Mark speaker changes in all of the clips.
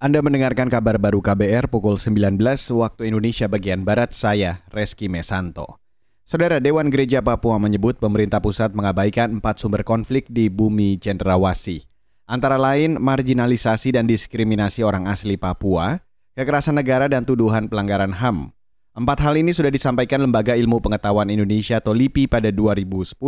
Speaker 1: Anda mendengarkan kabar baru KBR pukul 19 waktu Indonesia bagian Barat, saya Reski Mesanto. Saudara Dewan Gereja Papua menyebut pemerintah pusat mengabaikan empat sumber konflik di bumi Cendrawasih. Antara lain marginalisasi dan diskriminasi orang asli Papua, kekerasan negara dan tuduhan pelanggaran HAM. Empat hal ini sudah disampaikan Lembaga Ilmu Pengetahuan Indonesia atau LIPI pada 2010.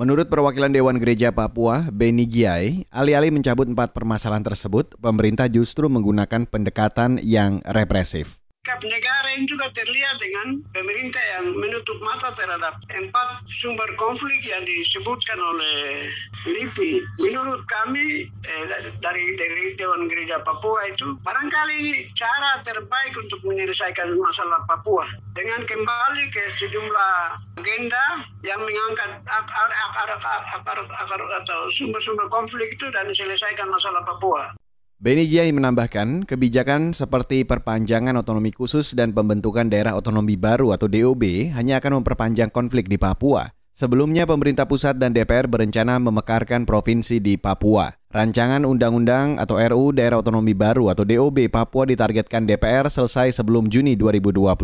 Speaker 1: Menurut perwakilan Dewan Gereja Papua, Beni Giai, alih-alih mencabut empat permasalahan tersebut, pemerintah justru menggunakan pendekatan yang represif
Speaker 2: sikap negara yang juga terlihat dengan pemerintah yang menutup mata terhadap empat sumber konflik yang disebutkan oleh LIPI. Menurut kami eh, dari, dari Dewan Gereja Papua itu barangkali cara terbaik untuk menyelesaikan masalah Papua dengan kembali ke sejumlah agenda yang mengangkat akar, akar, akar, atau sumber-sumber konflik itu dan menyelesaikan masalah Papua.
Speaker 1: Beni Giai menambahkan, kebijakan seperti perpanjangan otonomi khusus dan pembentukan daerah otonomi baru atau DOB hanya akan memperpanjang konflik di Papua. Sebelumnya, pemerintah pusat dan DPR berencana memekarkan provinsi di Papua. Rancangan Undang-Undang atau RU Daerah Otonomi Baru atau DOB Papua ditargetkan DPR selesai sebelum Juni 2022.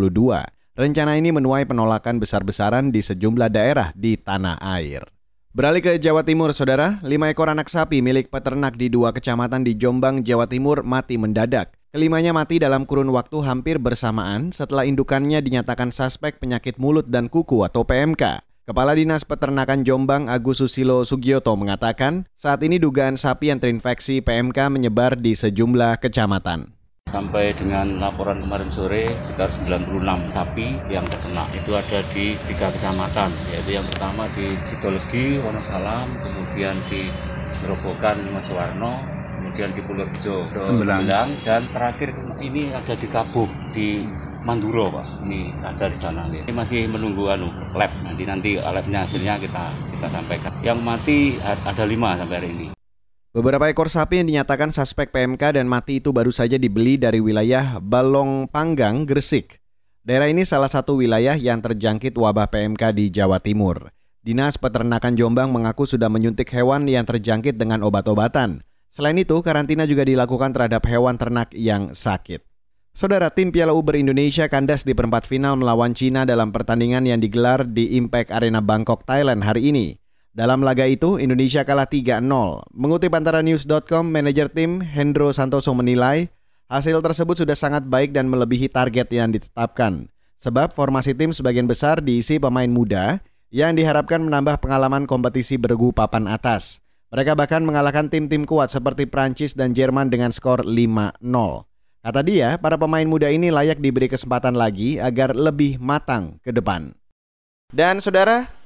Speaker 1: Rencana ini menuai penolakan besar-besaran di sejumlah daerah di tanah air. Beralih ke Jawa Timur, saudara, lima ekor anak sapi milik peternak di dua kecamatan di Jombang, Jawa Timur mati mendadak. Kelimanya mati dalam kurun waktu hampir bersamaan setelah indukannya dinyatakan suspek penyakit mulut dan kuku atau PMK. Kepala Dinas Peternakan Jombang Agus Susilo Sugioto mengatakan, saat ini dugaan sapi yang terinfeksi PMK menyebar di sejumlah kecamatan.
Speaker 3: Sampai dengan laporan kemarin sore sekitar 96 sapi yang terkena. Itu ada di tiga kecamatan, yaitu yang pertama di Sidolegi, Wonosalam, kemudian di Gerobokan, Mojowarno, kemudian di Pulau Bejo, Tembelang, dan terakhir ini ada di Kabuh, di Manduro pak. Ini ada di sana ini masih menunggu anu lab. Nanti nanti labnya hasilnya kita kita sampaikan. Yang mati ada lima sampai hari ini
Speaker 1: Beberapa ekor sapi yang dinyatakan suspek PMK dan mati itu baru saja dibeli dari wilayah Balong Panggang, Gresik. Daerah ini salah satu wilayah yang terjangkit wabah PMK di Jawa Timur. Dinas Peternakan Jombang mengaku sudah menyuntik hewan yang terjangkit dengan obat-obatan. Selain itu, karantina juga dilakukan terhadap hewan ternak yang sakit. Saudara tim Piala Uber Indonesia kandas di perempat final melawan Cina dalam pertandingan yang digelar di Impact Arena Bangkok, Thailand hari ini. Dalam laga itu, Indonesia kalah 3-0. Mengutip antara news.com, manajer tim Hendro Santoso menilai hasil tersebut sudah sangat baik dan melebihi target yang ditetapkan. Sebab formasi tim sebagian besar diisi pemain muda yang diharapkan menambah pengalaman kompetisi bergu papan atas. Mereka bahkan mengalahkan tim-tim kuat seperti Prancis dan Jerman dengan skor 5-0. Kata dia, para pemain muda ini layak diberi kesempatan lagi agar lebih matang ke depan. Dan saudara,